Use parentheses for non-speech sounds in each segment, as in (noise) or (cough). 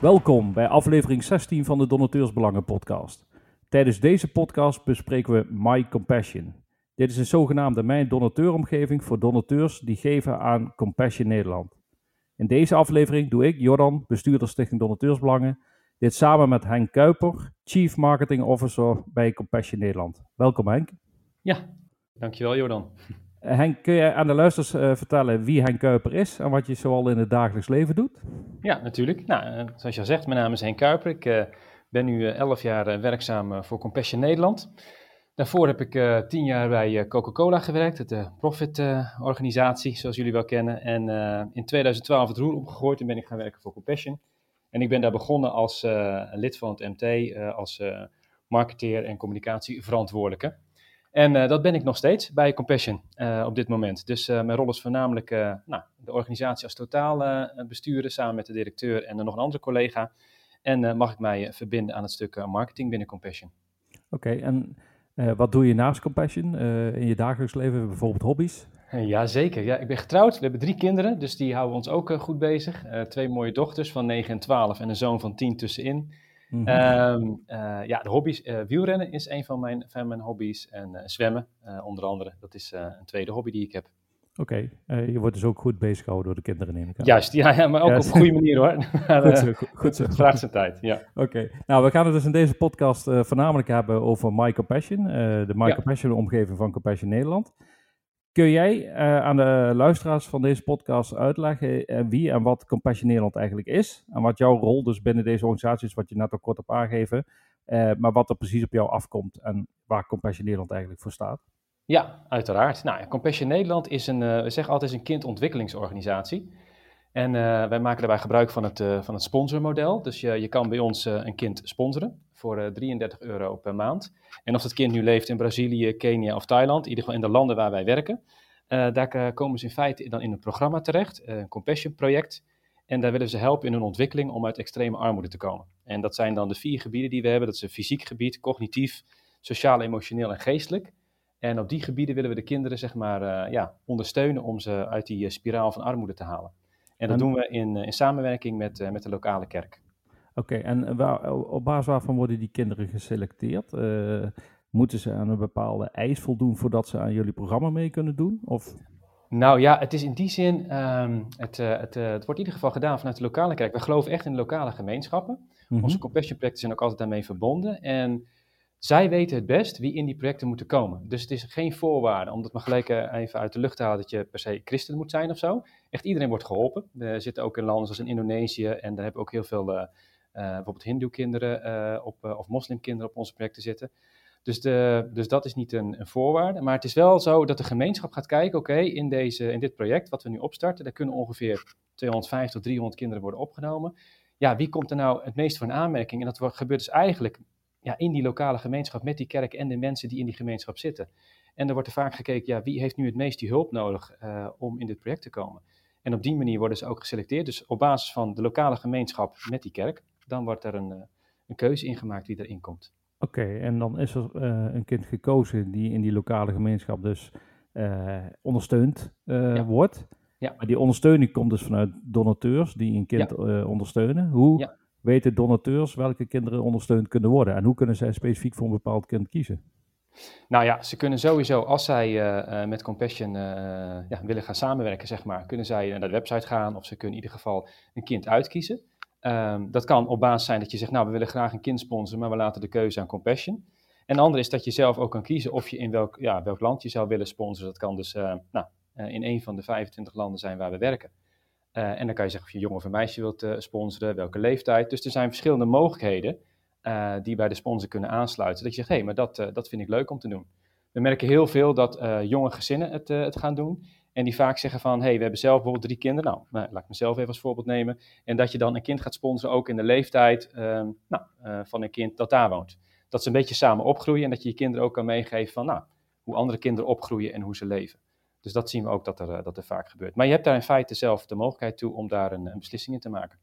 Welkom bij aflevering 16 van de Donateursbelangen podcast. Tijdens deze podcast bespreken we My Compassion. Dit is een zogenaamde mijn donateuromgeving voor donateurs die geven aan Compassion Nederland. In deze aflevering doe ik, Jordan, bestuurder Stichting Donateursbelangen, dit samen met Henk Kuiper, Chief Marketing Officer bij Compassion Nederland. Welkom Henk. Ja, dankjewel Jordan. Eh, Henk, kun je aan de luisters uh, vertellen wie Henk Kuiper is en wat je zoal in het dagelijks leven doet? Ja, natuurlijk. Nou, uh, zoals je al zegt, mijn naam is Henk Kuiper. Ik uh, ben nu 11 jaar werkzaam voor Compassion Nederland. Daarvoor heb ik tien jaar bij Coca-Cola gewerkt, de profitorganisatie, zoals jullie wel kennen. En in 2012 het roer opgegooid en ben ik gaan werken voor Compassion. En ik ben daar begonnen als lid van het MT, als marketeer en communicatieverantwoordelijke. En uh, dat ben ik nog steeds bij Compassion uh, op dit moment. Dus uh, mijn rol is voornamelijk nou, de organisatie als totaal besturen samen met de directeur en nog een andere collega. En mag ik mij verbinden aan het stuk marketing binnen Compassion. Oké, okay, en wat doe je naast Compassion in je dagelijks leven, bijvoorbeeld hobby's? Ja, zeker. Ja, ik ben getrouwd. We hebben drie kinderen, dus die houden ons ook goed bezig. twee mooie dochters van 9 en 12 en een zoon van 10 tussenin. Mm -hmm. uh, ja, de hobby's. Uh, wielrennen is een van mijn, van mijn hobby's. En uh, zwemmen, onder andere. Dat is een tweede hobby die ik heb. Oké, okay. je wordt dus ook goed bezig gehouden door de kinderen, neem ik aan. Juist, ja, ja maar ook yes. op een (laughs) goede manier hoor. goed zo, goed zo. Vraagt zijn tijd, ja. Oké, okay. nou we gaan het dus in deze podcast voornamelijk hebben over My Compassion. de My ja. Compassion omgeving van Compassion Nederland. Kun jij uh, aan de luisteraars van deze podcast uitleggen uh, wie en wat Compassion Nederland eigenlijk is? En wat jouw rol dus binnen deze organisatie is, wat je net al kort op aangeven. Uh, maar wat er precies op jou afkomt en waar Compassion Nederland eigenlijk voor staat? Ja, uiteraard. Nou, Compassion Nederland is een, we zeggen altijd, een kindontwikkelingsorganisatie. En wij maken daarbij gebruik van het, van het sponsormodel. Dus je, je kan bij ons een kind sponsoren voor 33 euro per maand. En of dat kind nu leeft in Brazilië, Kenia of Thailand, in ieder geval in de landen waar wij werken, uh, daar komen ze in feite dan in een programma terecht, uh, een Compassion project. En daar willen ze helpen in hun ontwikkeling om uit extreme armoede te komen. En dat zijn dan de vier gebieden die we hebben. Dat is een fysiek gebied, cognitief, sociaal, emotioneel en geestelijk. En op die gebieden willen we de kinderen zeg maar, uh, ja, ondersteunen om ze uit die spiraal van armoede te halen. En dat en... doen we in, in samenwerking met, met de lokale kerk. Oké, okay, en waar, op basis waarvan worden die kinderen geselecteerd? Uh, moeten ze aan een bepaalde eis voldoen voordat ze aan jullie programma mee kunnen doen? Of? Nou ja, het is in die zin, um, het, uh, het, uh, het, wordt in ieder geval gedaan vanuit de lokale kerk. We geloven echt in de lokale gemeenschappen. Mm-hmm. Onze compassion projecten zijn ook altijd daarmee verbonden. En zij weten het best wie in die projecten moeten komen. Dus het is geen voorwaarde, om dat maar gelijk even uit de lucht te halen, dat je per se christen moet zijn of zo. Echt iedereen wordt geholpen. We zitten ook in landen zoals in Indonesië en daar hebben we ook heel veel bijvoorbeeld hindoe-kinderen uh, op, uh, of moslimkinderen op onze projecten zitten. Dus, de, dus dat is niet een, voorwaarde. Maar het is wel zo dat de gemeenschap gaat kijken, oké, in, in dit project wat we nu opstarten, daar kunnen ongeveer 250 tot 300 kinderen worden opgenomen. Ja, wie komt er nou het meest voor een aanmerking? En dat gebeurt dus eigenlijk ja, in die lokale gemeenschap met die kerk en de mensen die in die gemeenschap zitten. En er wordt er vaak gekeken, ja, wie heeft nu het meest die hulp nodig om in dit project te komen? En op die manier worden ze ook geselecteerd. Dus op basis van de lokale gemeenschap met die kerk dan wordt er een, eh, een keuze ingemaakt wie erin komt. Oké, en dan is er uh, een kind gekozen die in die lokale gemeenschap dus uh, ondersteund ja. wordt. Ja. Maar die ondersteuning komt dus vanuit donateurs die een kind ja. ondersteunen. Hoe ja. weten donateurs welke kinderen ondersteund kunnen worden? En hoe kunnen zij specifiek voor een bepaald kind kiezen? Nou ja, ze kunnen sowieso, als zij uh, met Compassion uh, ja, willen gaan samenwerken, zeg maar, kunnen zij naar de website gaan of ze kunnen in ieder geval een kind uitkiezen. Um, dat kan op basis zijn dat je zegt, nou, we willen graag een kind sponsoren, maar we laten de keuze aan Compassion. En de andere is dat je zelf ook kan kiezen of je in welk, ja, welk land je zou willen sponsoren. Dat kan dus uh, nou, uh, in een van de 25 landen zijn waar we werken. Uh, en dan kan je zeggen of je jongen of een meisje wilt sponsoren, welke leeftijd. Dus er zijn verschillende mogelijkheden die bij de sponsor kunnen aansluiten. Dat je zegt, hé, hey, maar dat, dat vind ik leuk om te doen. We merken heel veel dat jonge gezinnen het, het gaan doen. En die vaak zeggen van, hey, we hebben zelf bijvoorbeeld drie kinderen. Nou, nou, laat ik mezelf even als voorbeeld nemen. En dat je dan een kind gaat sponsoren, ook in de leeftijd um, nou, uh, van een kind dat daar woont. Dat ze een beetje samen opgroeien en dat je je kinderen ook kan meegeven van, nou, hoe andere kinderen opgroeien en hoe ze leven. Dus dat zien we ook dat er, uh, dat er vaak gebeurt. Maar je hebt daar in feite zelf de mogelijkheid toe om daar een, een beslissing in te maken.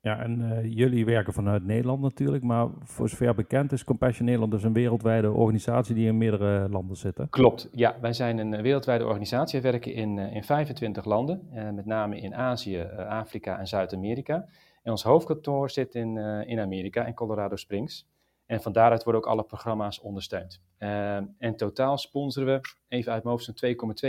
Ja, en uh, jullie werken vanuit Nederland natuurlijk, maar voor zover bekend is Compassion Nederland dus een wereldwijde organisatie die in meerdere landen zit. Klopt, ja. Wij zijn een wereldwijde organisatie. We werken in, uh, in 25 landen, met name in Azië, Afrika en Zuid-Amerika. En ons hoofdkantoor zit in, in Amerika, in Colorado Springs. En van daaruit worden ook alle programma's ondersteund. en totaal sponsoren we, even uit mijn zo'n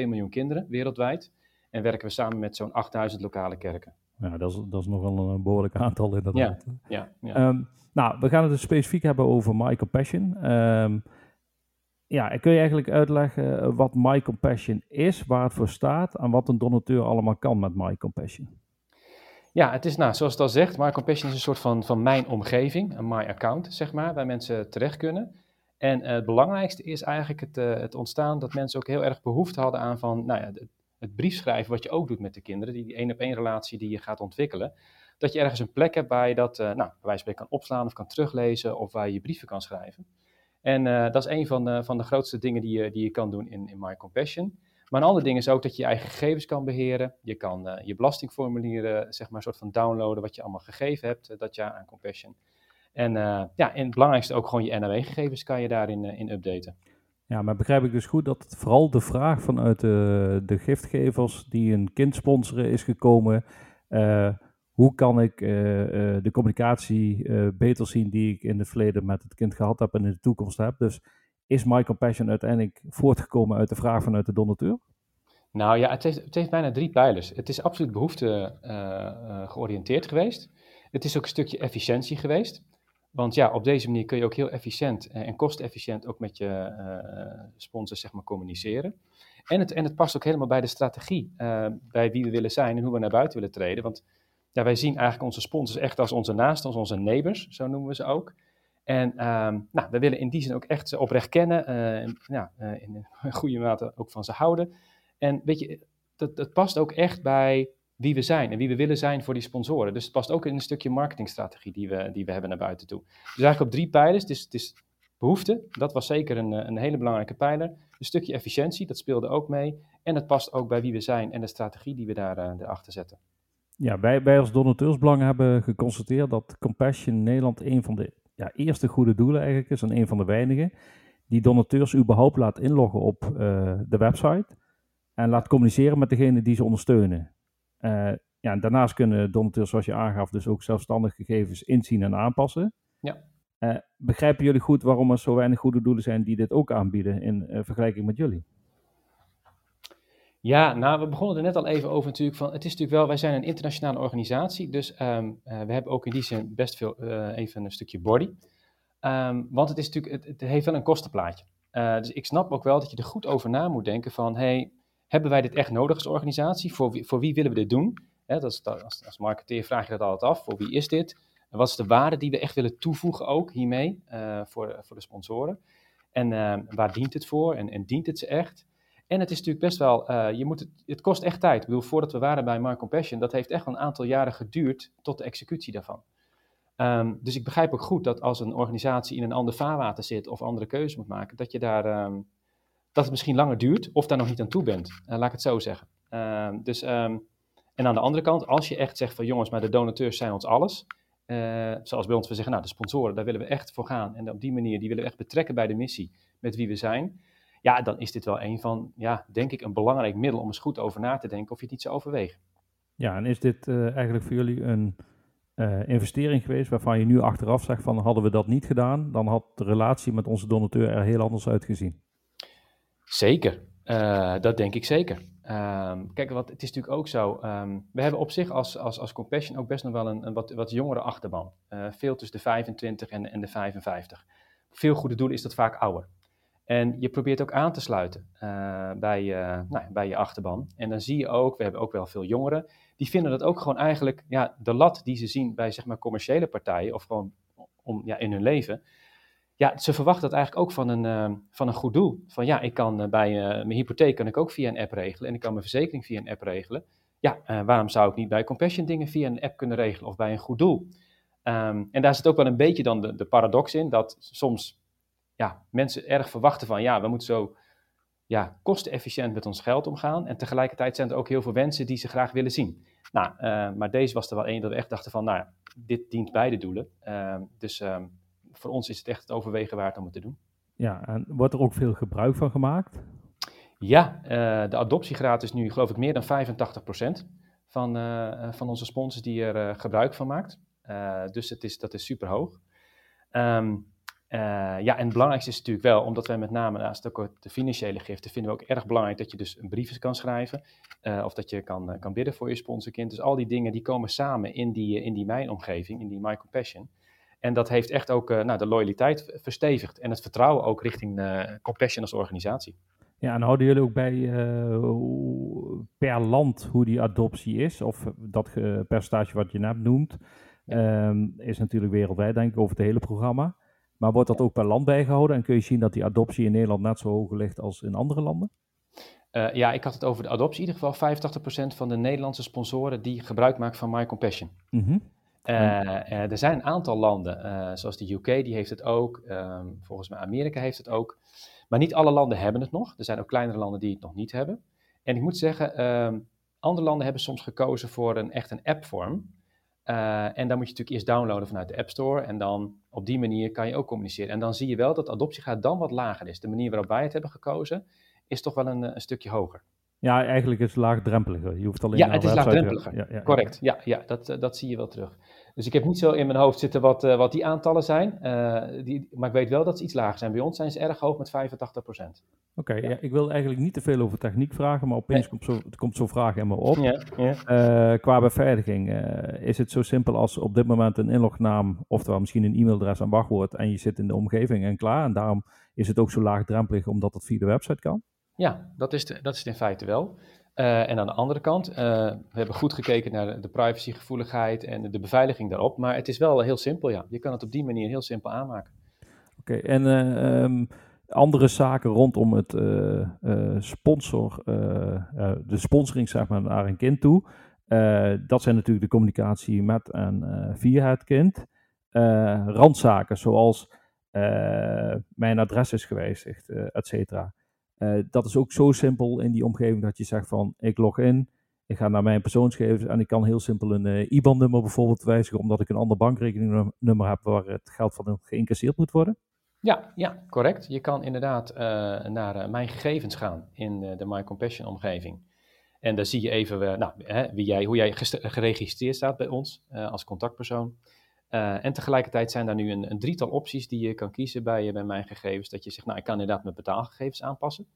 2,2 miljoen kinderen wereldwijd. En werken we samen met zo'n 8000 lokale kerken. Ja, dat is, dat is nogal een behoorlijk aantal inderdaad. Ja, ja, ja. Um, nou, we gaan het dus specifiek hebben over My Compassion. Um, ja, kun je eigenlijk uitleggen eh, wat My Compassion is, waar het voor staat en wat een donateur allemaal kan met My Compassion? Ja, het is nou, zoals het al zegt, My Compassion is een soort van, van mijn omgeving, een My Account, zeg maar, waar mensen terecht kunnen. En uh, het belangrijkste is eigenlijk het, uh, het ontstaan dat mensen ook heel erg behoefte hadden aan van, nou ja, het briefschrijven wat je ook doet met de kinderen, die, één-op-één relatie die je gaat ontwikkelen, dat je ergens een plek hebt waar je dat, uh, nou, bij wijze van kan opslaan of kan teruglezen of waar je, je brieven kan schrijven. En uh, dat is een van de, van de grootste dingen die je, die je kan doen in, in My Compassion. Maar een ander ding is ook dat je je eigen gegevens kan beheren. Je kan uh, je belastingformulieren, zeg maar, soort van downloaden wat je allemaal gegeven hebt dat jaar aan Compassion. En, ja, en het belangrijkste ook gewoon je NAW-gegevens kan je daarin in updaten. Ja, maar begrijp ik dus goed dat het vooral de vraag vanuit de, de giftgevers die een kind sponsoren is gekomen. Uh, hoe kan ik uh, uh, de communicatie beter zien die ik in het verleden met het kind gehad heb en in de toekomst heb? Dus is My Compassion uiteindelijk voortgekomen uit de vraag vanuit de donateur? Nou ja, het heeft, het heeft bijna drie pijlers. Het is absoluut behoefte georiënteerd geweest. Het is ook een stukje efficiëntie geweest. Want ja, op deze manier kun je ook heel efficiënt en kostefficiënt ook met je uh, sponsors zeg maar, communiceren. En het, en het past ook helemaal bij de strategie, uh, bij wie we willen zijn en hoe we naar buiten willen treden. Want ja, wij zien eigenlijk onze sponsors echt als onze naasten, als onze neighbors, zo noemen we ze ook. En um, nou, we willen in die zin ook echt ze oprecht kennen, uh, ja, in een (laughs) goede mate ook van ze houden. En weet je, dat, dat past ook echt bij wie we zijn en wie we willen zijn voor die sponsoren. Dus het past ook in een stukje marketingstrategie die we, die we hebben naar buiten toe. Dus eigenlijk op drie pijlers. Het is, het is behoefte, dat was zeker een, een hele belangrijke pijler. Een stukje efficiëntie, dat speelde ook mee. En het past ook bij wie we zijn en de strategie die we daar, uh, erachter zetten. Ja, wij, wij als donateursbelang hebben geconstateerd dat Compassion Nederland een van de ja, eerste goede doelen eigenlijk is en een van de weinigen die donateurs überhaupt laat inloggen op uh, de website en laat communiceren met degene die ze ondersteunen. Uh, ja, daarnaast kunnen donateurs, zoals je aangaf, dus ook zelfstandig gegevens inzien en aanpassen. Ja. Uh, begrijpen jullie goed waarom er zo weinig goede doelen zijn die dit ook aanbieden in uh, vergelijking met jullie? Ja, nou, we begonnen er net al even over natuurlijk van, het is natuurlijk wel, wij zijn een internationale organisatie, dus um, we hebben ook in die zin best veel, even een stukje body. Um, want het is natuurlijk, het, het heeft wel een kostenplaatje. dus ik snap ook wel dat je er goed over na moet denken van, hey, hebben wij dit echt nodig als organisatie? Voor wie, voor wie willen we dit doen? dat als, als marketeer vraag je dat altijd af. Voor wie is dit? En wat is de waarde die we echt willen toevoegen ook hiermee uh, voor, voor de sponsoren? En uh, waar dient het voor? En, en, dient het ze echt? En het is natuurlijk best wel, uh, je moet het, het kost echt tijd. Ik bedoel, voordat we waren bij Mark Compassion, dat heeft echt een aantal jaren geduurd tot de executie daarvan. Um, dus ik begrijp ook goed dat als een organisatie in een ander vaarwater zit of andere keuzes moet maken, dat je daar um, dat het misschien langer duurt of daar nog niet aan toe bent. Uh, laat ik het zo zeggen. Uh, dus, um, en aan de andere kant, als je echt zegt van jongens, maar de donateurs zijn ons alles. Uh, zoals bij ons, we zeggen, nou de sponsoren, daar willen we echt voor gaan. En op die manier, die willen we echt betrekken bij de missie met wie we zijn. Ja, dan is dit wel een van, ja, denk ik, een belangrijk middel om eens goed over na te denken of je het niet zou overwegen. Ja, en is dit uh, eigenlijk voor jullie een investering geweest waarvan je nu achteraf zegt van hadden we dat niet gedaan, dan had de relatie met onze donateur er heel anders uitgezien? Zeker, uh, dat denk ik zeker. Um, kijk, wat, het is natuurlijk ook zo, um, we hebben op zich als, als, als Compassion ook best nog wel een, een wat, wat jongere achterban. Uh, veel tussen de 25 en, en de 55. Veel goede doelen is dat vaak ouder. En je probeert ook aan te sluiten uh, bij, nou, bij je achterban. En dan zie je ook, we hebben ook wel veel jongeren, die vinden dat ook gewoon eigenlijk, ja, de lat die ze zien bij zeg maar commerciële partijen of gewoon om, ja, in hun leven, ja, ze verwachten dat eigenlijk ook van een, uh, van een goed doel. Van ja, ik kan uh, bij uh, mijn hypotheek kan ik ook via een app regelen en ik kan mijn verzekering via een app regelen. Ja, waarom zou ik niet bij Compassion dingen via een app kunnen regelen of bij een goed doel? Um, en daar zit ook wel een beetje dan de, de paradox in, dat soms ja, mensen erg verwachten van ja, we moeten zo ja, kostenefficiënt met ons geld omgaan. En tegelijkertijd zijn er ook heel veel wensen die ze graag willen zien. Nou, maar deze was er wel één dat we echt dachten van, nou, dit dient beide doelen. Ehm, dus voor ons is het echt het overwegen waard om het te doen. Ja, en wordt er ook veel gebruik van gemaakt? Ja, uh, de adoptiegraad is nu geloof ik meer dan 85% van, uh, van onze sponsors die er gebruik van maakt. dus het is, dat is super hoog. Ehm, ja, en het belangrijkste is natuurlijk wel, omdat wij met name naast ook de financiële giften, vinden we ook erg belangrijk dat je dus een brief kan schrijven. of dat je kan, kan bidden voor je sponsorkind. Dus al die dingen die komen samen in die, in die mijnomgeving, in die My Compassion. En dat heeft echt ook nou, de loyaliteit verstevigd en het vertrouwen ook richting Compassion als organisatie. Ja, en houden jullie ook bij uh, per land hoe die adoptie is? Of dat percentage wat je net noemt, ehm, is natuurlijk wereldwijd, denk ik, over het hele programma. Maar wordt dat ook per land bijgehouden? En kun je zien dat die adoptie in Nederland net zo hoog ligt als in andere landen? Uh, ja, ik had het over de adoptie. In ieder geval 85% van de Nederlandse sponsoren die gebruik maken van My Compassion. Mm er zijn een aantal landen, zoals de UK, die heeft het ook. Ehm, volgens mij Amerika heeft het ook. Maar niet alle landen hebben het nog. Er zijn ook kleinere landen die het nog niet hebben. En ik moet zeggen, ehm, andere landen hebben soms gekozen voor een echt een appvorm. Uh, en dan moet je natuurlijk eerst downloaden vanuit de App Store. En dan op die manier kan je ook communiceren. En dan zie je wel dat adoptiegraad dan wat lager is. De manier waarop wij het hebben gekozen is toch wel een, een stukje hoger. Ja, eigenlijk is het laagdrempeliger. Je hoeft alleen ja, het is laagdrempeliger. Ja, ja, Correct, ja, ja dat, dat zie je wel terug. Dus ik heb niet zo in mijn hoofd zitten wat, uh, wat die aantallen zijn. Uh, die, maar ik weet wel dat ze iets lager zijn. Bij ons zijn ze erg hoog met 85%. Oké, okay, ja. ik wil eigenlijk niet te veel over techniek vragen, maar opeens nee. komt zo'n komt zo vraag in me op. Ja, uh, qua beveiliging, is het zo simpel als op dit moment een inlognaam, oftewel misschien een e-mailadres en wachtwoord, en je zit in de omgeving en klaar. En daarom is het ook zo laagdrempelig omdat het via de website kan? Ja, dat is, de, dat is het in feite wel. Uh, en aan de andere kant, uh, we hebben goed gekeken naar de privacygevoeligheid en de beveiliging daarop. Maar het is wel heel simpel, ja. Je kan het op die manier heel simpel aanmaken. Oké, en uh, um, andere zaken rondom het sponsor, de sponsoring zeg maar, naar een kind toe. dat zijn natuurlijk de communicatie met en via het kind. randzaken zoals mijn adres is gewijzigd, et cetera. Uh, dat is ook zo simpel in die omgeving dat je zegt van ik log in, ik ga naar mijn persoonsgegevens en ik kan heel simpel een uh, IBAN-nummer bijvoorbeeld wijzigen omdat ik een ander bankrekeningnummer heb waar het geld van geïncasseerd moet worden. Ja, ja, correct. Je kan inderdaad uh, naar mijn gegevens gaan in de My Compassion omgeving. En dan zie je even nou, hè, wie jij, hoe jij geregistreerd staat bij ons als contactpersoon. Uh, en tegelijkertijd zijn daar nu een, een, drietal opties die je kan kiezen bij, bij mijn gegevens. Dat je zegt, nou, ik kan inderdaad mijn betaalgegevens aanpassen.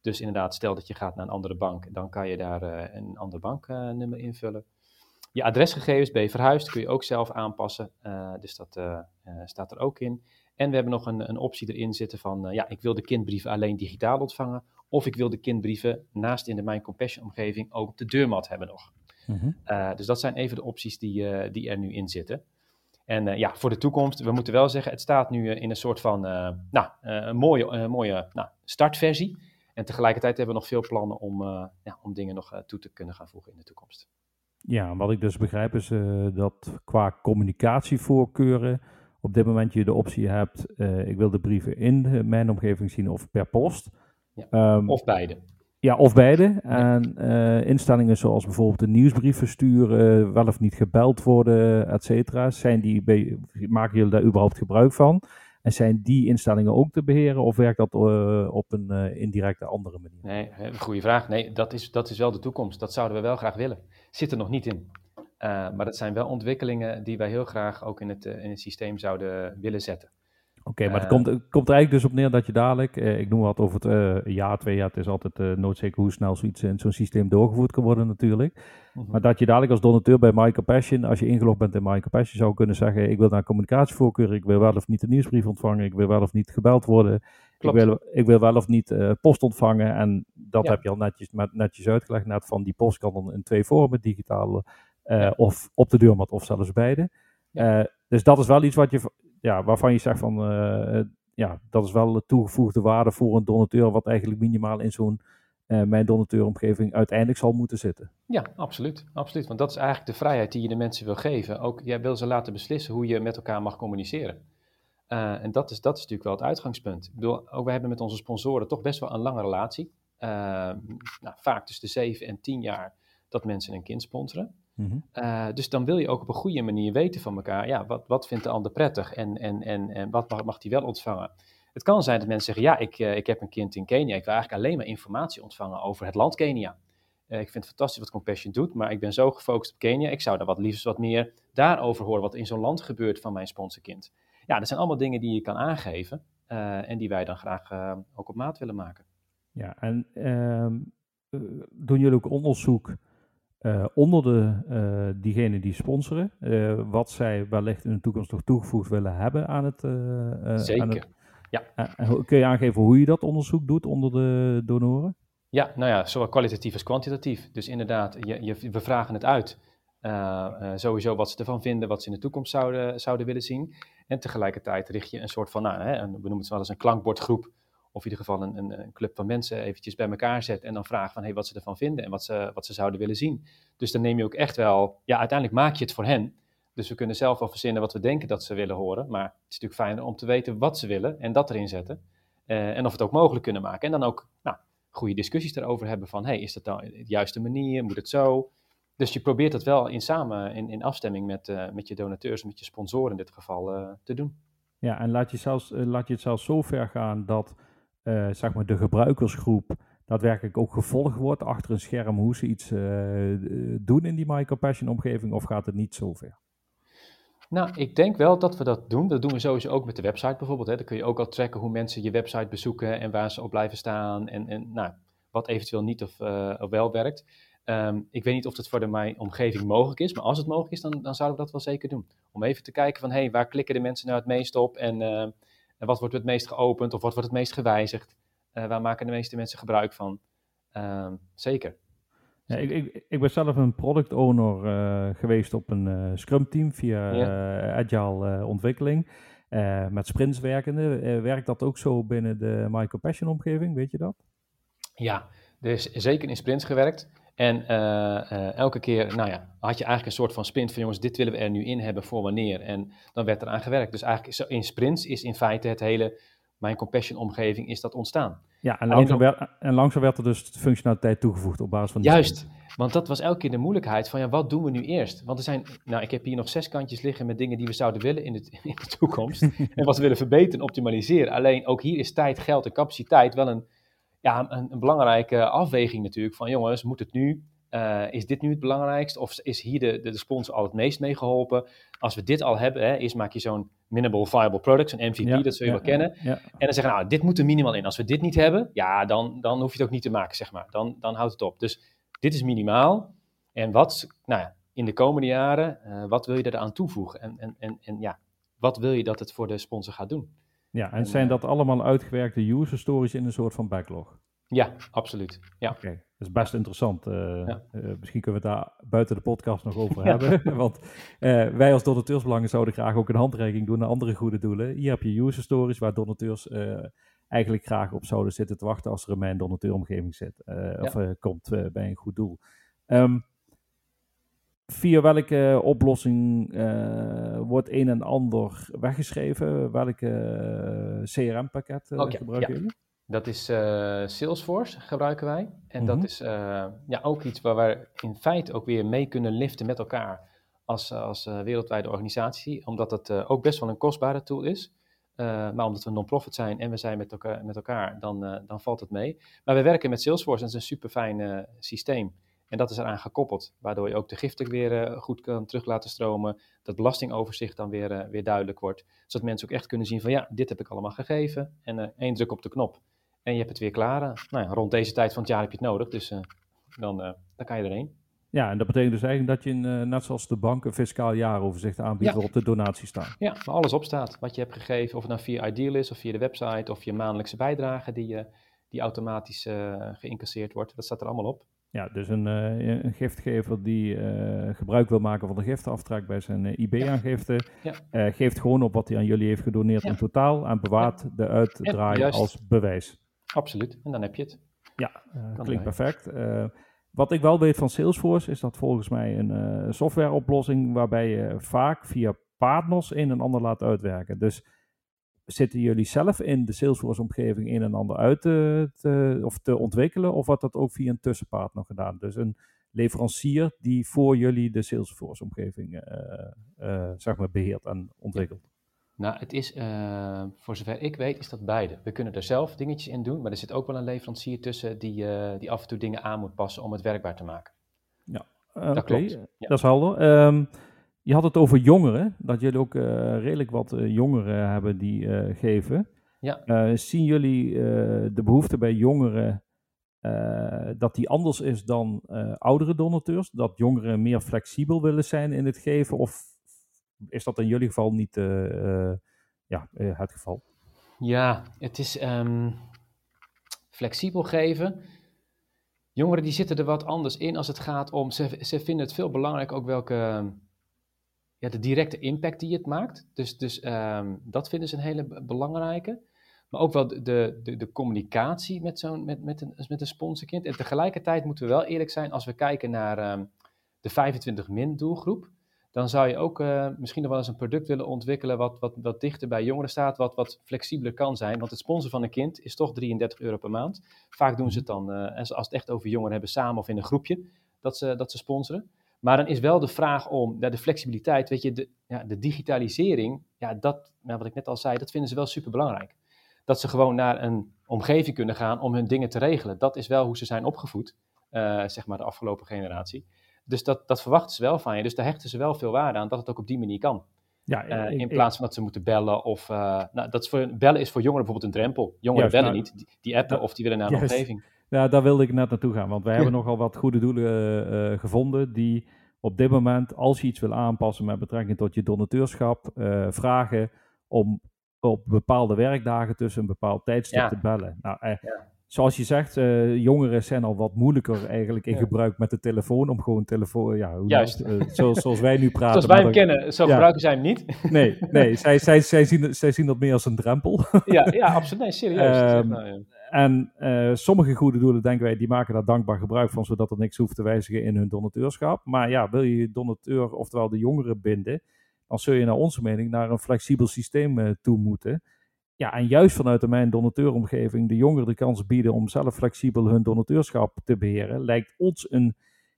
Dus inderdaad, stel dat je gaat naar een andere bank, dan kan je daar uh, een ander banknummer invullen. Je adresgegevens, ben je verhuisd, kun je ook zelf aanpassen. Uh, dus dat staat er ook in. En we hebben nog een, een optie erin zitten van, ja, ik wil de kindbrieven alleen digitaal ontvangen. Of ik wil de kindbrieven naast in de Mijn Compassion omgeving ook op de deurmat hebben nog. Mm -hmm. dus dat zijn even de opties die, die er nu in zitten. En uh, ja, voor de toekomst, we moeten wel zeggen, het staat nu uh, in een soort van, uh, nou, een mooie, mooie nou, startversie. En tegelijkertijd hebben we nog veel plannen om, ja, om dingen nog toe te kunnen gaan voegen in de toekomst. Ja, wat ik dus begrijp is dat qua communicatievoorkeuren op dit moment je de optie hebt, ik wil de brieven in mijn omgeving zien of per post. Ja, um, of beide. Ja, of beide. En uh, instellingen zoals bijvoorbeeld een nieuwsbrief versturen, wel of niet gebeld worden, et cetera. Zijn die, maken jullie daar überhaupt gebruik van? En zijn die instellingen ook te beheren of werkt dat uh, op een uh, indirecte andere manier? Nee, goede vraag. Nee, dat is, dat is wel de toekomst. Dat zouden we wel graag willen. Zit er nog niet in. maar dat zijn wel ontwikkelingen die wij heel graag ook in het, in het systeem zouden willen zetten. Oké, maar het, komt, het komt er eigenlijk dus op neer dat je dadelijk, eh, ik noem wat over het uh, jaar, twee jaar, het is altijd uh, zeker hoe snel zoiets in zo'n systeem doorgevoerd kan worden natuurlijk. Mhm. Maar dat je dadelijk als donateur bij My Passion, als je ingelogd bent in My Passion, zou kunnen zeggen, ik wil naar communicatievoorkeur, ik wil wel of niet een nieuwsbrief ontvangen, ik wil wel of niet gebeld worden, ik wil, ik wil wel of niet post ontvangen. En dat heb je al netjes, met, netjes uitgelegd, net van die post kan dan in twee vormen, digitaal ja. of op de deurmat of zelfs beide. dus dat is wel iets wat je ja, waarvan je zegt van uh, ja, dat is wel de toegevoegde waarde voor een donateur, wat eigenlijk minimaal in zo'n uh, mijn donateuromgeving uiteindelijk zal moeten zitten. Ja, absoluut, absoluut. Want dat is eigenlijk de vrijheid die je de mensen wil geven. Ook jij wil ze laten beslissen hoe je met elkaar mag communiceren. En dat is, dat is natuurlijk wel het uitgangspunt. Ik bedoel, ook we hebben met onze sponsoren toch best wel een lange relatie. Nou, vaak tussen de 7 en 10 jaar dat mensen een kind sponsoren. Uh, dus dan wil je ook op een goede manier weten van elkaar, ja, wat, wat vindt de ander prettig en, en, en, en wat mag, mag die wel ontvangen? Het kan zijn dat mensen zeggen, ja, ik, uh, ik heb een kind in Kenia, ik wil eigenlijk alleen maar informatie ontvangen over het land Kenia. ik vind het fantastisch wat Compassion doet, maar ik ben zo gefocust op Kenia. Ik zou daar wat liefst wat meer daarover horen, wat in zo'n land gebeurt van mijn sponsorkind. Ja, dat zijn allemaal dingen die je kan aangeven en die wij dan graag ook op maat willen maken. Ja, en ehm, doen jullie ook onderzoek uh, onder de, uh, diegenen die sponsoren, uh, wat zij wellicht in de toekomst nog toegevoegd willen hebben aan het. Zeker. Aan het, ja. kun je aangeven hoe je dat onderzoek doet onder de donoren? Ja, nou ja, zowel kwalitatief als kwantitatief. Dus inderdaad, je, je, we vragen het uit. sowieso wat ze ervan vinden, wat ze in de toekomst zouden, zouden willen zien. En tegelijkertijd richt je een soort van, nou, hè, we noemen het wel eens een klankbordgroep of in ieder geval een, een, een, club van mensen eventjes bij elkaar zet en dan vraagt van hey, wat ze ervan vinden en wat ze, wat ze zouden willen zien. Dus dan neem je ook echt wel, ja, uiteindelijk maak je het voor hen. Dus we kunnen zelf wel verzinnen wat we denken dat ze willen horen, maar het is natuurlijk fijn om te weten wat ze willen en dat erin zetten. Uh, en of het ook mogelijk kunnen maken. En dan ook nou, goede discussies erover hebben van hey, is dat dan de juiste manier, moet het zo? Dus je probeert dat wel in samen, in, in afstemming met, uh, met je donateurs, met je sponsoren in dit geval, uh, te doen. Ja, en laat je, zelfs, laat je het zelfs zo ver gaan dat zeg maar de gebruikersgroep daadwerkelijk ook gevolgd wordt achter een scherm hoe ze iets uh, doen in die My Compassion omgeving of gaat het niet zo ver? Nou, ik denk wel dat we dat doen. Dat doen we sowieso ook met de website bijvoorbeeld. Hè. Dan kun je ook al tracken hoe mensen je website bezoeken en waar ze op blijven staan en, en nou, wat eventueel niet of, of wel werkt. Um, ik weet niet of dat voor de mijn omgeving mogelijk is, maar als het mogelijk is, dan, dan zouden we dat wel zeker doen. Om even te kijken van, hé, hey, waar klikken de mensen nou het meest op en... en wat wordt het meest geopend of wat wordt het meest gewijzigd? Uh, waar maken de meeste mensen gebruik van? Uh, zeker. Ja, ik, ik, ik, ben zelf een product owner uh, geweest op een uh, Scrum team via ja. Agile ontwikkeling. met sprints werkende. werkt dat ook zo binnen de My Compassion omgeving? Weet je dat? Ja, dus zeker in sprints gewerkt. En uh, uh, elke keer, nou ja, had je eigenlijk een soort van sprint van jongens, dit willen we er nu in hebben voor wanneer. En dan werd er aan gewerkt. Dus eigenlijk in sprints is in feite het hele, mijn compassion omgeving is dat ontstaan. Ja, en langzaam, werd, en langzaam werd er dus functionaliteit toegevoegd op basis van die Juist, sprint. want dat was elke keer de moeilijkheid van ja, wat doen we nu eerst? Want er zijn, nou ik heb hier nog zes kantjes liggen met dingen die we zouden willen in de, (laughs) in de toekomst. (laughs) en wat we willen verbeteren, optimaliseren. Alleen ook hier is tijd, geld en capaciteit wel een ja, een, een, belangrijke afweging natuurlijk van jongens, moet het nu, uh, is dit nu het belangrijkste of is hier de, de, de, sponsor al het meest mee geholpen? Als we dit al hebben, hè, eerst maak je zo'n minimal viable product, een MVP, ja, dat zul je ja, wel kennen. Ja, en dan zeggen nou, dit moet er minimaal in. Als we dit niet hebben, ja, dan, dan hoef je het ook niet te maken, zeg maar. Dan, dan houdt het op. Dus dit is minimaal. En wat, nou ja, in de komende jaren, uh, wat wil je eraan toevoegen? En, en, en, en ja, wat wil je dat het voor de sponsor gaat doen? Ja, en, zijn dat allemaal uitgewerkte user stories in een soort van backlog? Ja, absoluut. Ja. Oké, dat is best interessant. Uh, ja. uh, misschien kunnen we het daar buiten de podcast nog over (laughs) hebben. (laughs) Want uh, wij als donateursbelangen zouden graag ook een handreiking doen naar andere goede doelen. Hier heb je user stories waar donateurs eigenlijk graag op zouden zitten te wachten als er in mijn donateuromgeving zit. Of komt bij een goed doel. Um, via welke oplossing uh, wordt een en ander weggeschreven? Welke uh, CRM-pakket uh, okay, gebruiken ja. jullie? Dat is Salesforce gebruiken wij. En mm -hmm. dat is ja, ook iets waar we in feite ook weer mee kunnen liften met elkaar als, als wereldwijde organisatie. Omdat het ook best wel een kostbare tool is. maar omdat we een non-profit zijn en we zijn met elkaar, met elkaar dan, dan valt het mee. Maar we werken met Salesforce en dat is een super fijn systeem. En dat is eraan gekoppeld, waardoor je ook de giften weer uh, goed kan terug laten stromen. Dat belastingoverzicht dan weer, uh, weer duidelijk wordt. Zodat mensen ook echt kunnen zien van ja, dit heb ik allemaal gegeven. En uh, één druk op de knop en je hebt het weer klaar. nou ja, rond deze tijd van het jaar heb je het nodig, dus dan, dan kan je erheen. Ja, en dat betekent dus eigenlijk dat je, een, net zoals de bank, een fiscaal jaaroverzicht aanbiedt ja. waarop de donaties staan. Ja, waar alles op staat. Wat je hebt gegeven, of het nou via Ideal is, of via de website, of je maandelijkse bijdrage die, die automatisch geïncasseerd wordt. Dat staat er allemaal op. Ja, dus een, uh, een giftgever die uh, gebruik wil maken van de giftaftrek bij zijn uh, IB-aangifte, ja. geeft gewoon op wat hij aan jullie heeft gedoneerd ja. in totaal en bewaart de uitdraai als bewijs. Absoluut, en dan heb je het. Ja, klinkt perfect. wat ik wel weet van Salesforce is dat volgens mij een softwareoplossing waarbij je vaak via partners een en ander laat uitwerken. Dus zitten jullie zelf in de Salesforce-omgeving een en ander uit te, te, of te ontwikkelen? Of wordt dat ook via een tussenpartner gedaan? Dus een leverancier die voor jullie de Salesforce-omgeving uh, uh, zeg maar beheert en ontwikkelt? Nou, het is, uh, voor zover ik weet, is dat beide. We kunnen er zelf dingetjes in doen, maar er zit ook wel een leverancier tussen die, die af en toe dingen aan moet passen om het werkbaar te maken. Ja, dat klopt. Ja. Dat is helder. Um, je had het over jongeren, dat jullie ook redelijk wat jongeren hebben die geven. Ja. zien jullie de behoefte bij jongeren dat die anders is dan oudere donateurs? Dat jongeren meer flexibel willen zijn in het geven? Of is dat in jullie geval niet uh, ja, eh, het geval? Ja, het is um, flexibel geven. Jongeren die zitten er wat anders in als het gaat om, ze, ze vinden het veel belangrijk ook welke, ja, de directe impact die het maakt. Dus, dus um, dat vinden ze een hele belangrijke. Maar ook wel de, de, de, communicatie met, zo'n, met, met, een, met een sponsorkind. En tegelijkertijd moeten we wel eerlijk zijn als we kijken naar um, de 25-min doelgroep dan zou je ook uh, misschien nog wel eens een product willen ontwikkelen wat, wat, wat dichter bij jongeren staat, wat, wat flexibeler kan zijn. Want het sponsoren van een kind is toch 33 euro per maand. Vaak doen ze het dan, uh, als het echt over jongeren hebben, samen of in een groepje, dat ze, dat ze sponsoren. Maar dan is wel de vraag om ja, de flexibiliteit, weet je, de, ja, de digitalisering, ja, dat, nou, wat ik net al zei, dat vinden ze wel super belangrijk. Dat ze gewoon naar een omgeving kunnen gaan om hun dingen te regelen. Dat is wel hoe ze zijn opgevoed, uh, zeg maar de afgelopen generatie. Dus dat, dat verwachten ze wel van je. Dus daar hechten ze wel veel waarde aan dat het ook op die manier kan. Ja, uh, in plaats van dat ze moeten bellen of... Uh, nou, dat is voor, bellen is voor jongeren bijvoorbeeld een drempel. Jongeren bellen nou, niet, die, appen of die willen naar een omgeving. Ja, daar wilde ik net naartoe gaan. Want wij hebben nogal wat goede doelen uh, gevonden die op dit moment, als je iets wil aanpassen met betrekking tot je donateurschap, vragen om op bepaalde werkdagen tussen een bepaald tijdstip te bellen. Nou, ja zoals je zegt, uh, jongeren zijn al wat moeilijker eigenlijk in gebruik met de telefoon. Om gewoon telefoon, ja, hoe Juist. Uh, zoals, (laughs) zoals wij nu praten. Zoals wij hem kennen, zo gebruiken zij hem niet. (laughs) Nee, nee (laughs) zij, zij, zij, zien, zij zien dat meer als een drempel. ja, ja, absoluut. Nee, serieus. Um, nou, ja. En uh, sommige goede doelen, denken wij, die maken daar dankbaar gebruik van, zodat er niks hoeft te wijzigen in hun donateurschap. Maar ja, wil je je donateur, oftewel de jongeren binden, dan zul je naar onze mening naar een flexibel systeem toe moeten. Ja, en juist vanuit de mijn donateuromgeving de jongeren de kans bieden om zelf flexibel hun donateurschap te beheren, lijkt ons een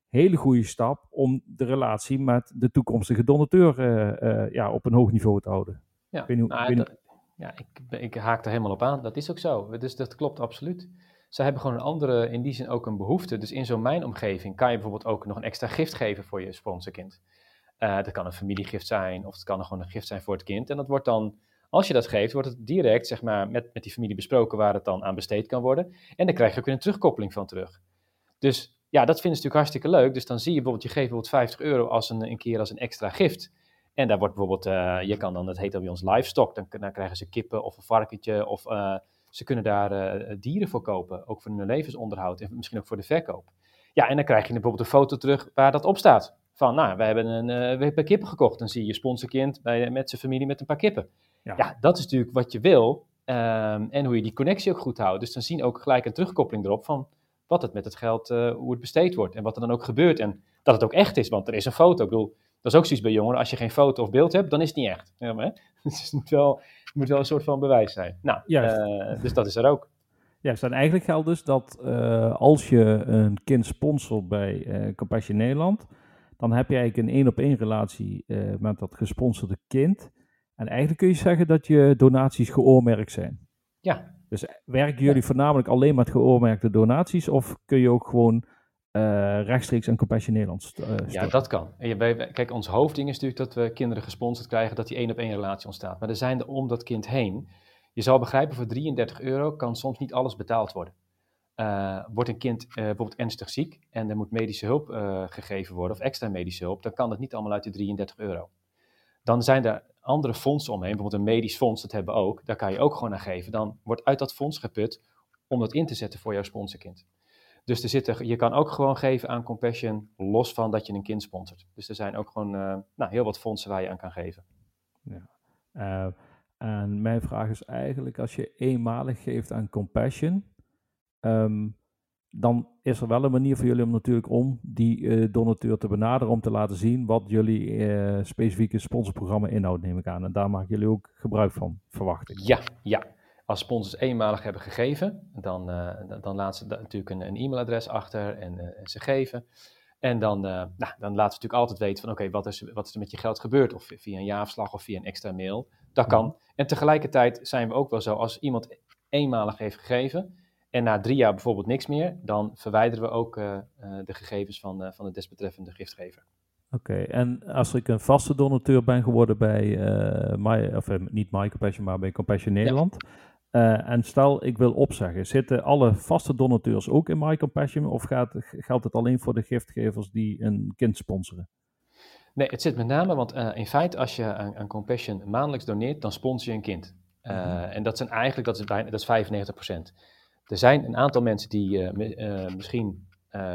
hele goede stap om de relatie met de toekomstige donateur uh, uh, ja, op een hoog niveau te houden. Ja, nou, dat, ja ik, ik, haak er helemaal op aan. Dat is ook zo. Dus dat klopt absoluut. Zij hebben gewoon een andere, in die zin ook een behoefte. Dus in zo'n mijnomgeving kan je bijvoorbeeld ook nog een extra gift geven voor je sponsorkind. Uh, dat kan een familiegift zijn of het kan gewoon een gift zijn voor het kind. En dat wordt dan als je dat geeft, wordt het direct zeg maar, met, met die familie besproken waar het dan aan besteed kan worden. En dan krijg je ook een terugkoppeling van terug. Dus ja, dat vinden ze natuurlijk hartstikke leuk. Dus dan zie je bijvoorbeeld, je geeft bijvoorbeeld 50 euro als een, een keer als een extra gift. En daar wordt bijvoorbeeld, uh, je kan dan, dat heet dan bij ons livestock, dan, dan krijgen ze kippen of een varkentje of uh, ze kunnen daar uh, dieren voor kopen, ook voor hun levensonderhoud en misschien ook voor de verkoop. Ja, en dan krijg je bijvoorbeeld een foto terug waar dat op staat. Van, nou, we hebben, een, we hebben kippen gekocht. Dan zie je je sponsorkind bij, met zijn familie met een paar kippen. Ja. ja, dat is natuurlijk wat je wil. Um, en hoe je die connectie ook goed houdt. Dus dan zien ook gelijk een terugkoppeling erop van wat het met het geld, uh, hoe het besteed wordt. En wat er dan ook gebeurt. En dat het ook echt is, want er is een foto. Ik bedoel, dat is ook zoiets bij jongeren. Als je geen foto of beeld hebt, dan is het niet echt. Ja, maar, (laughs) dus het moet, wel, het moet wel een soort van bewijs zijn. Nou, uh, dus dat is er ook. Ja, en eigenlijk geldt dus dat uh, als je een kind sponsort bij uh, Compassion Nederland, dan heb je eigenlijk een één op één relatie uh, met dat gesponsorde kind. En eigenlijk kun je zeggen dat je donaties geoormerkt zijn. Ja. Dus werken jullie voornamelijk alleen met geoormerkte donaties of kun je ook gewoon uh, rechtstreeks aan Compassion Nederland uh, Ja, dat kan. En je, kijk, ons hoofdding is natuurlijk dat we kinderen gesponsord krijgen, dat die één op één relatie ontstaat. Maar er zijn er om dat kind heen. Je zal begrijpen, voor 33 euro kan soms niet alles betaald worden. Uh, wordt een kind bijvoorbeeld ernstig ziek en er moet medische hulp gegeven worden of extra medische hulp, dan kan dat niet allemaal uit de 33 euro. Dan zijn er andere fondsen omheen, bijvoorbeeld een medisch fonds, dat hebben we ook, daar kan je ook gewoon aan geven. Dan wordt uit dat fonds geput om dat in te zetten voor jouw sponsorkind. Dus er zitten, je kan ook gewoon geven aan Compassion, los van dat je een kind sponsort. Dus er zijn ook gewoon uh, nou, heel wat fondsen waar je aan kan geven. Ja. Uh, en mijn vraag is eigenlijk, als je eenmalig geeft aan Compassion, um, dan is er wel een manier voor jullie om natuurlijk om die uh, donateur te benaderen om te laten zien wat jullie uh, specifieke sponsorprogramma inhoudt, neem ik aan. En daar maken jullie ook gebruik van, verwacht ik. Ja, ja. Als sponsors eenmalig hebben gegeven, dan, uh, dan laten ze natuurlijk een, een, e-mailadres achter en, en, ze geven. En dan, nou, dan laten we natuurlijk altijd weten van oké, wat, is, wat is er met je geld gebeurd? Of via een jaarverslag of via een extra mail. Dat kan. Mhm. En tegelijkertijd zijn we ook wel zo, als iemand eenmalig heeft gegeven en na drie jaar bijvoorbeeld niks meer, dan verwijderen we ook uh, de gegevens van, van de desbetreffende giftgever. Oké, en als ik een vaste donateur ben geworden bij, uh, My, of niet My Compassion, maar bij Compassion Nederland, uh, en stel, ik wil opzeggen. Zitten alle vaste donateurs ook in My Compassion of gaat, geldt het alleen voor de giftgevers die een kind sponsoren? Nee, het zit met name, want in feite als je aan, Compassion maandelijks doneert, dan sponsor je een kind. Mm -hmm. En dat zijn eigenlijk, dat is, bijna, dat is 95%. Er zijn een aantal mensen die misschien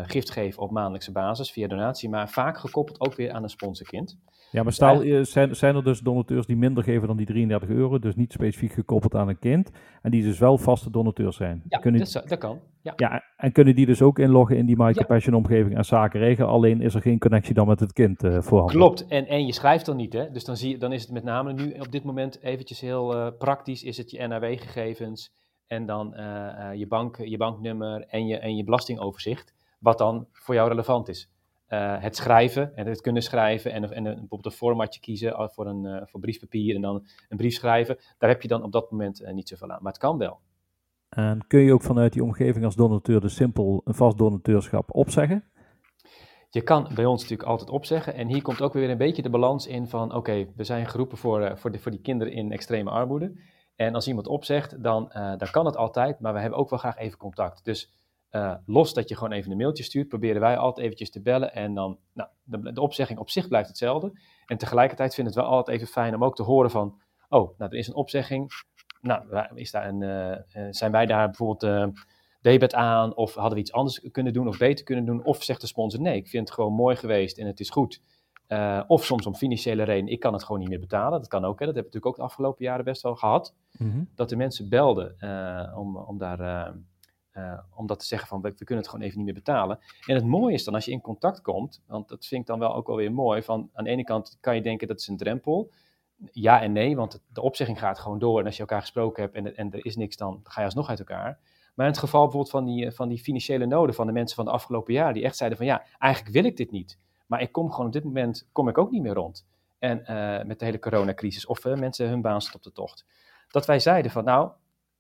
gift geven op maandelijkse basis via donatie, maar vaak gekoppeld ook weer aan een sponsorkind. Ja, maar stel, eh, zijn, zijn er dus donateurs die minder geven dan die 33 euro, dus niet specifiek gekoppeld aan een kind, en die dus wel vaste donateurs zijn? Ja, kunnen, dat, dat, kan. Ja. ja, en kunnen die dus ook inloggen in die My Compassion omgeving en zaken regelen, alleen is er geen connectie dan met het kind uh, voorhanden? Klopt, en, en je schrijft dan niet, hè? dus dan, zie je, dan is het met name nu op dit moment eventjes heel uh, praktisch, is het je NAW-gegevens en dan uh, je, bank, je banknummer en je, en je belastingoverzicht, wat dan voor jou relevant is. Uh, het schrijven en het kunnen schrijven en, en bijvoorbeeld een formatje kiezen voor, een, uh, voor briefpapier en dan een brief schrijven, daar heb je dan op dat moment uh, niet zoveel aan. Maar het kan wel. En kun je ook vanuit die omgeving als donateur dus simpel een vast donateurschap opzeggen? Je kan bij ons natuurlijk altijd opzeggen. En hier komt ook weer een beetje de balans in van: oké, we zijn geroepen voor, voor, de, voor die kinderen in extreme armoede. En als iemand opzegt, dan, dan kan het altijd, maar we hebben ook wel graag even contact. Dus uh, los dat je gewoon even een mailtje stuurt, proberen wij altijd eventjes te bellen. En dan, nou, de, opzegging op zich blijft hetzelfde. En tegelijkertijd vinden het wel altijd even fijn om ook te horen van, oh, nou, er is een opzegging. Nou, is daar een, uh, zijn wij daar bijvoorbeeld debet aan? Of hadden we iets anders kunnen doen of beter kunnen doen? Of zegt de sponsor, nee, ik vind het gewoon mooi geweest en het is goed. Of soms om financiële reden, ik kan het gewoon niet meer betalen. Dat kan ook, hè. dat hebben we natuurlijk ook de afgelopen jaren best wel gehad. Mm -hmm. Dat de mensen belden om, om daar uh, om dat te zeggen van we, we, kunnen het gewoon even niet meer betalen. En het mooie is dan als je in contact komt, want dat vind ik dan wel ook wel weer mooi, van aan de ene kant kan je denken dat is een drempel. Ja en nee, want de opzegging gaat gewoon door en als je elkaar gesproken hebt en, en er is niks, dan ga je alsnog uit elkaar. Maar in het geval bijvoorbeeld van die, van die financiële noden van de mensen van de afgelopen jaar, die echt zeiden van ja, eigenlijk wil ik dit niet. Maar ik kom gewoon op dit moment, kom ik ook niet meer rond. En uh, met de hele coronacrisis, of uh, mensen hun baan op de tocht. Dat wij zeiden van nou,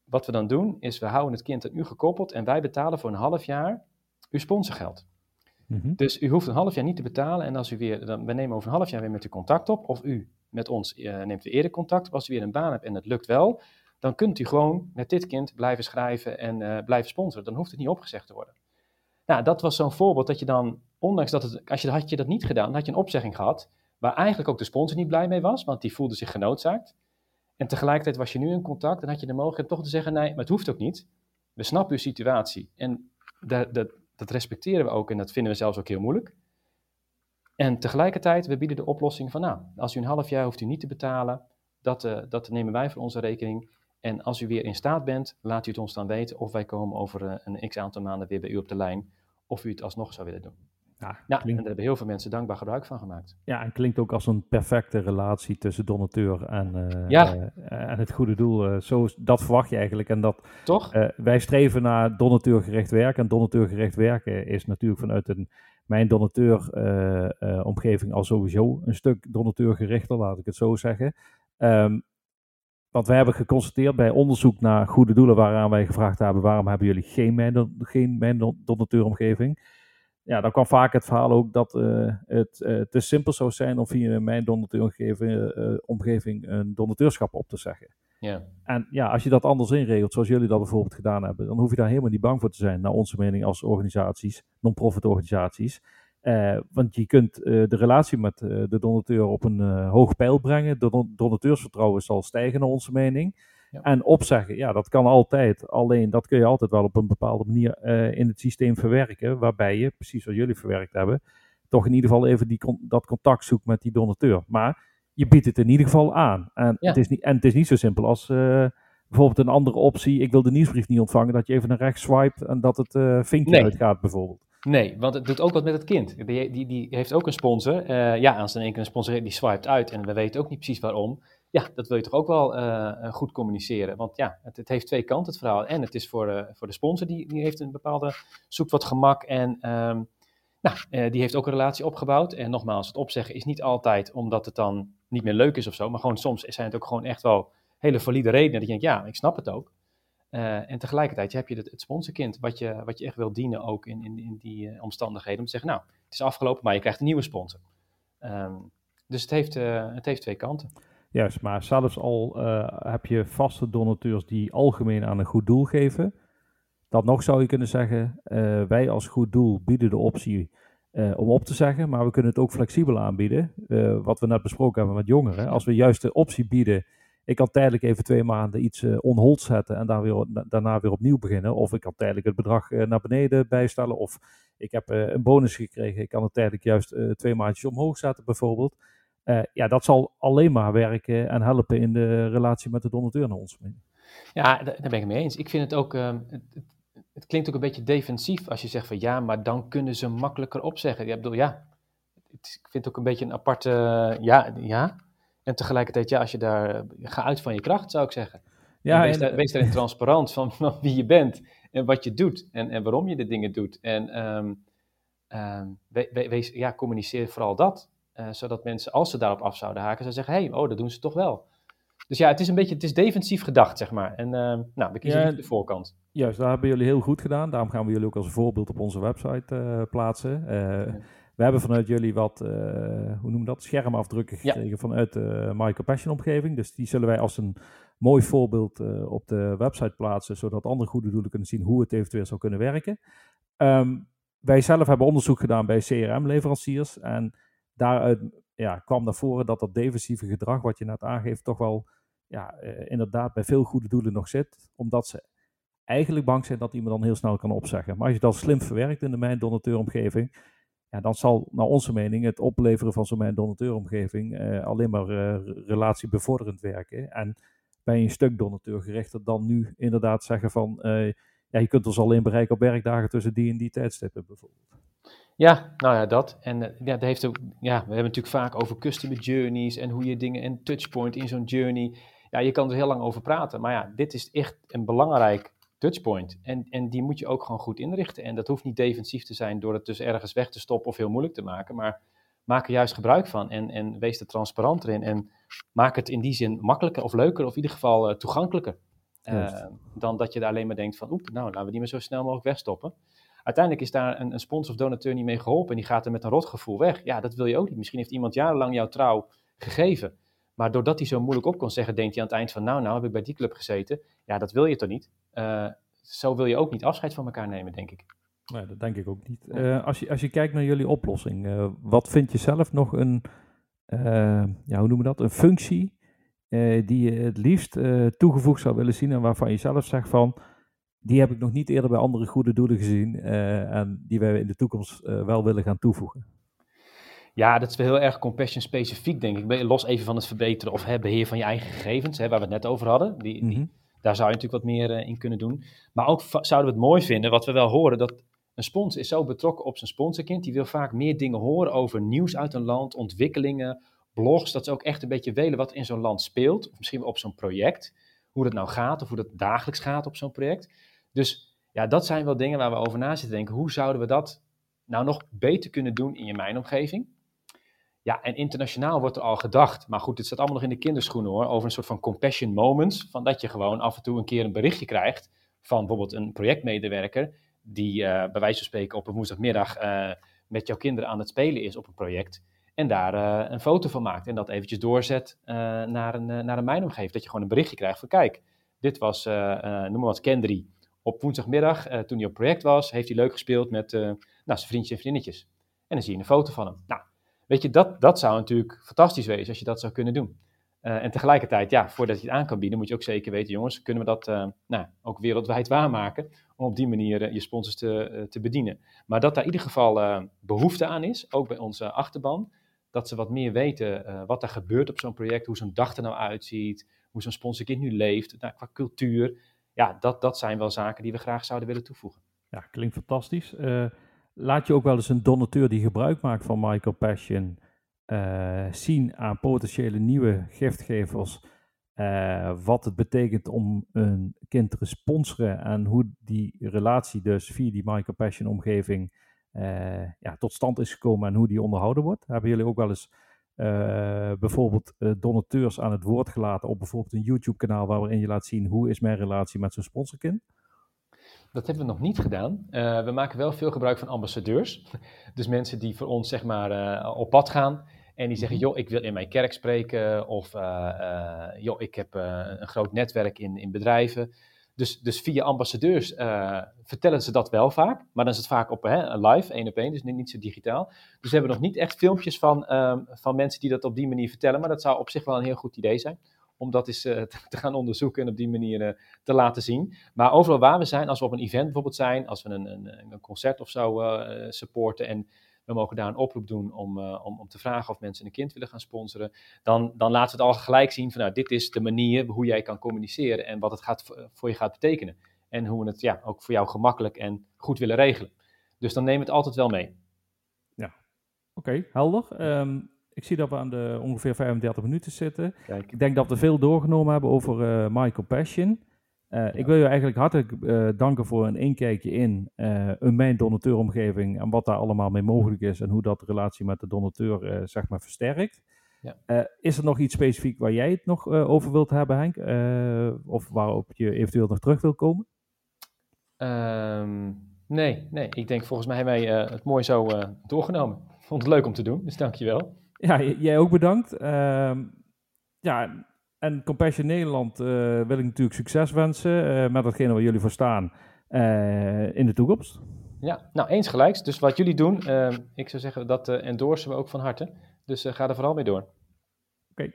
wat we dan doen, is we houden het kind aan u gekoppeld en wij betalen voor een half jaar uw sponsorgeld. Mm Dus u hoeft een half jaar niet te betalen en als u weer, dan, we nemen over een half jaar weer met u contact op, of u met ons uh, neemt weer eerder contact. Als u weer een baan hebt en het lukt wel, dan kunt u gewoon met dit kind blijven schrijven en blijven sponsoren. Dan hoeft het niet opgezegd te worden. Nou, dat was zo'n voorbeeld dat je dan, ondanks dat het, als je, had je dat niet gedaan, had je een opzegging gehad, waar eigenlijk ook de sponsor niet blij mee was, want die voelde zich genoodzaakt. En tegelijkertijd was je nu in contact en had je de mogelijkheid toch te zeggen: nee, maar het hoeft ook niet. We snappen uw situatie. En dat, dat, dat respecteren we ook en dat vinden we zelfs ook heel moeilijk. En tegelijkertijd, we bieden de oplossing van: nou, als u een half jaar hoeft u niet te betalen, dat, uh, dat nemen wij voor onze rekening. En als u weer in staat bent, laat u het ons dan weten of wij komen over uh, een x aantal maanden weer bij u op de lijn. Of u het alsnog zou willen doen. Ja, ja en daar hebben heel veel mensen dankbaar gebruik van gemaakt. Ja, en klinkt ook als een perfecte relatie tussen donateur en, uh, ja. uh, en het goede doel. Uh, zo, dat verwacht je eigenlijk. En dat, Toch? wij streven naar donateurgericht werken. En donateurgericht werken is natuurlijk vanuit een, mijn donateursomgeving al sowieso een stuk donateurgerichter, laat ik het zo zeggen. Um, want wij hebben geconstateerd bij onderzoek naar goede doelen, waaraan wij gevraagd hebben: waarom hebben jullie geen mijn, geen mijn donateuromgeving? Ja, dan kwam vaak het verhaal ook dat uh, het uh, te simpel zou zijn om via mijn donateuromgeving uh, omgeving een donateurschap op te zeggen. Ja. En ja, als je dat anders inregelt, zoals jullie dat bijvoorbeeld gedaan hebben, dan hoef je daar helemaal niet bang voor te zijn, naar onze mening als organisaties, non-profit organisaties. want je kunt de relatie met de donateur op een hoog pijl brengen. De donateursvertrouwen zal stijgen, naar onze mening. En opzeggen, ja, dat kan altijd. Alleen dat kun je altijd wel op een bepaalde manier uh, in het systeem verwerken. Waarbij je, precies wat jullie verwerkt hebben, toch in ieder geval even die dat contact zoekt met die donateur. Maar je biedt het in ieder geval aan. En, het, is niet, en het is niet zo simpel als uh, bijvoorbeeld een andere optie. Ik wil de nieuwsbrief niet ontvangen. Dat je even naar rechts swipe en dat het uh, vinkje nee. uitgaat bijvoorbeeld. Nee, want het doet ook wat met het kind. Die, die, die heeft ook een sponsor. ja, als er een keer een sponsor die swipet uit en we weten ook niet precies waarom ja, dat wil je toch ook wel uh, goed communiceren. Want ja, het, het, heeft twee kanten, het verhaal. En het is voor, voor de sponsor, die, die heeft een bepaalde, zoekt wat gemak. En um, Nou, die heeft ook een relatie opgebouwd. En nogmaals, het opzeggen is niet altijd omdat het dan niet meer leuk is of zo. Maar gewoon soms zijn het ook gewoon echt wel hele valide redenen. Dat je denkt, ja, ik snap het ook. En tegelijkertijd heb je het, sponsorkind, wat je, wat je echt wil dienen ook in, in, in die omstandigheden. Om te zeggen, nou, het is afgelopen, maar je krijgt een nieuwe sponsor. Um, dus het heeft, het heeft twee kanten. Juist, maar zelfs al heb je vaste donateurs die algemeen aan een goed doel geven. Dat nog zou je kunnen zeggen, wij als goed doel bieden de optie om op te zeggen. Maar we kunnen het ook flexibel aanbieden. wat we net besproken hebben met jongeren. Als we juist de optie bieden ik kan tijdelijk even twee maanden iets uh, on hold zetten en daar weer, daarna weer opnieuw beginnen. Of ik kan tijdelijk het bedrag naar beneden bijstellen. Of ik heb een bonus gekregen. Ik kan het tijdelijk juist twee maandjes omhoog zetten bijvoorbeeld. Ja, dat zal alleen maar werken en helpen in de relatie met de donateur naar ons. Ja, daar ben ik het mee eens. Ik vind het ook, ehm, het, het, klinkt ook een beetje defensief als je zegt van ja, maar dan kunnen ze makkelijker opzeggen. Ja, ik bedoel, ja, ik vind het ook een beetje een aparte, ja, ja, en tegelijkertijd, ja, als je daar, ga uit van je kracht, zou ik zeggen. Ja, wees, daar, wees daarin transparant van, van, wie je bent en wat je doet en, en waarom je de dingen doet. En um, um, wees, ja, communiceer vooral dat, uh, zodat mensen, als ze daarop af zouden haken, zouden zeggen, hé, hey, oh, dat doen ze toch wel. Dus ja, het is een beetje, het is defensief gedacht, zeg maar. En uh, nou, we kiezen ja, de voorkant. Juist, daar hebben jullie heel goed gedaan. Daarom gaan we jullie ook als voorbeeld op onze website uh, plaatsen. We hebben vanuit jullie wat, hoe noem dat, schermafdrukken gekregen vanuit de My Compassion omgeving. Dus die zullen wij als een mooi voorbeeld op de website plaatsen, zodat andere goede doelen kunnen zien hoe het eventueel zou kunnen werken. Um, wij zelf hebben onderzoek gedaan bij CRM-leveranciers en daaruit ja, kwam naar voren dat dat defensieve gedrag wat je net aangeeft toch wel ja, uh, inderdaad bij veel goede doelen nog zit, omdat ze eigenlijk bang zijn dat iemand dan heel snel kan opzeggen. Maar als je dat slim verwerkt in de mijn donateuromgeving, ja, dan zal naar onze mening het opleveren van zo'n donateuromgeving uh, alleen maar uh, relatiebevorderend werken. En bij een stuk donateur gerichter dan nu inderdaad zeggen van, ja, je kunt ons alleen bereiken op werkdagen tussen die en die tijdstippen bijvoorbeeld. Ja, nou ja, dat. En ja, dat heeft ook, ja, we hebben natuurlijk vaak over customer journeys en hoe je dingen en touchpoint in zo'n journey. Ja, je kan er heel lang over praten, maar ja, dit is echt een belangrijk touchpoint. En, en die moet je ook gewoon goed inrichten. En dat hoeft niet defensief te zijn door het dus ergens weg te stoppen of heel moeilijk te maken. Maar maak er juist gebruik van en, en wees er transparant in. En maak het in die zin makkelijker of leuker of in ieder geval uh, toegankelijker. Uh, dan dat je daar alleen maar denkt van, oep, nou laten we die maar zo snel mogelijk wegstoppen. Uiteindelijk is daar een, een sponsor of donateur niet mee geholpen en die gaat er met een rotgevoel weg. Ja, dat wil je ook niet. Misschien heeft iemand jarenlang jouw trouw gegeven. Maar doordat hij zo moeilijk op kon zeggen, denkt hij aan het eind van, nou, nou heb ik bij die club gezeten. Ja, dat wil je toch niet? Uh, zo wil je ook niet afscheid van elkaar nemen, denk ik. Nee, dat denk ik ook niet. Uh, als, je, als je kijkt naar jullie oplossing, uh, wat vind je zelf nog een, ja, hoe noemen we dat, een functie die je het liefst toegevoegd zou willen zien en waarvan je zelf zegt van, die heb ik nog niet eerder bij andere goede doelen gezien en die wij in de toekomst wel willen gaan toevoegen? Ja, dat is wel heel erg compassion specifiek, denk ik. Los even van het verbeteren of hè, beheer van je eigen gegevens, hè, waar we het net over hadden. Die, die, mhm. daar zou je natuurlijk wat meer uh, in kunnen doen. Maar ook zouden we het mooi vinden, wat we wel horen, dat een sponsor is zo betrokken op zijn sponsorkind. Die wil vaak meer dingen horen over nieuws uit een land, ontwikkelingen, blogs. Dat ze ook echt een beetje weten wat in zo'n land speelt. Of misschien op zo'n project. Hoe dat nou gaat, of hoe dat dagelijks gaat op zo'n project. Dus ja, dat zijn wel dingen waar we over na zitten denken. Hoe zouden we dat nou nog beter kunnen doen in je mijnomgeving? Ja, en internationaal wordt er al gedacht, maar goed, het staat allemaal nog in de kinderschoenen hoor, over een soort van compassion moments, van dat je gewoon af en toe een keer een berichtje krijgt van bijvoorbeeld een projectmedewerker die uh, bij wijze van spreken op een woensdagmiddag uh, met jouw kinderen aan het spelen is op een project en daar uh, een foto van maakt en dat eventjes doorzet naar een, naar een mijnomgeving. Dat je gewoon een berichtje krijgt van kijk, dit was, noem maar wat, Kendry op woensdagmiddag toen hij op project was, heeft hij leuk gespeeld met nou, zijn vriendjes en vriendinnetjes. En dan zie je een foto van hem. Nou, Weet je, dat, dat zou natuurlijk fantastisch wezen als je dat zou kunnen doen. Uh, en tegelijkertijd, ja, voordat je het aan kan bieden, moet je ook zeker weten, jongens, kunnen we dat nou, ook wereldwijd waarmaken om op die manier je sponsors te, te bedienen. Maar dat daar in ieder geval behoefte aan is, ook bij onze achterban, dat ze wat meer weten wat er gebeurt op zo'n project, hoe zo'n dag er nou uitziet, hoe zo'n sponsorkind nu leeft, nou, qua cultuur. Ja, dat, dat zijn wel zaken die we graag zouden willen toevoegen. Ja, klinkt fantastisch laat je ook wel eens een donateur die gebruik maakt van Michael Passion uh, zien aan potentiële nieuwe giftgevers uh, wat het betekent om een kind te sponsoren en hoe die relatie dus via die Michael Passion omgeving ja, tot stand is gekomen en hoe die onderhouden wordt. Hebben jullie ook wel eens bijvoorbeeld donateurs aan het woord gelaten op bijvoorbeeld een YouTube-kanaal waarin je laat zien hoe is mijn relatie met zo'n sponsorkind? Dat hebben we nog niet gedaan. we maken wel veel gebruik van ambassadeurs. (laughs) Dus mensen die voor ons zeg maar op pad gaan en die zeggen, mhm. joh, ik wil in mijn kerk spreken. Of, joh, ik heb een groot netwerk in, in bedrijven. Dus, dus via ambassadeurs vertellen ze dat wel vaak. Maar dan is het vaak op hè, live, één op één, dus niet, niet zo digitaal. Dus we hebben nog niet echt filmpjes van, um, van mensen die dat op die manier vertellen. Maar dat zou op zich wel een heel goed idee zijn. Om dat eens (laughs) te gaan onderzoeken en op die manier te laten zien. Maar overal waar we zijn, als we op een event bijvoorbeeld zijn, als we een, een, een concert of zo supporten en we mogen daar een oproep doen om, uh, om, om te vragen of mensen een kind willen gaan sponsoren, dan, dan laten we het al gelijk zien van nou, dit is de manier hoe jij kan communiceren en wat het gaat, voor je gaat betekenen. En hoe we het ja, ook voor jou gemakkelijk en goed willen regelen. Dus dan neem het altijd wel mee. Ja, oké, helder. Um, ik zie dat we aan de ongeveer 35 minuten zitten. Kijk. Ik denk dat we veel doorgenomen hebben over uh, My Compassion. Uh, Ik wil je eigenlijk hartelijk uh, danken voor een inkijkje in uh, een mijn donateuromgeving en wat daar allemaal mee mogelijk is en hoe dat de relatie met de donateur zeg maar versterkt. Ja. is er nog iets specifiek waar jij het nog over wilt hebben, Henk? of waarop je eventueel nog terug wil komen? Um, nee, nee, ik denk volgens mij hebben wij het mooi zo doorgenomen. Vond het leuk om te doen, dus dankjewel. Ja, jij ook bedankt. Ehm, ja, en Compassion Nederland uh, wil ik natuurlijk succes wensen uh, met datgene waar jullie voor staan uh, in de toekomst. Ja, nou eens gelijks. Dus wat jullie doen, ik zou zeggen dat endorsen we ook van harte. Dus ga er vooral mee door. Oké. Okay.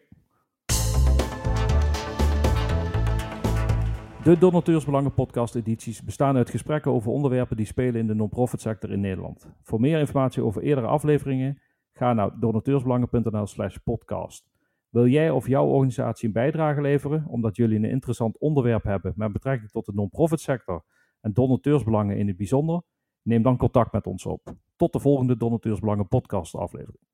De Donateursbelangen podcast edities bestaan uit gesprekken over onderwerpen die spelen in de non-profit sector in Nederland. Voor meer informatie over eerdere afleveringen ga naar donateursbelangen.nl slash podcast. Wil jij of jouw organisatie een bijdrage leveren omdat jullie een interessant onderwerp hebben met betrekking tot de non-profit sector en donateursbelangen in het bijzonder? Neem dan contact met ons op. Tot de volgende Donateursbelangen podcast aflevering.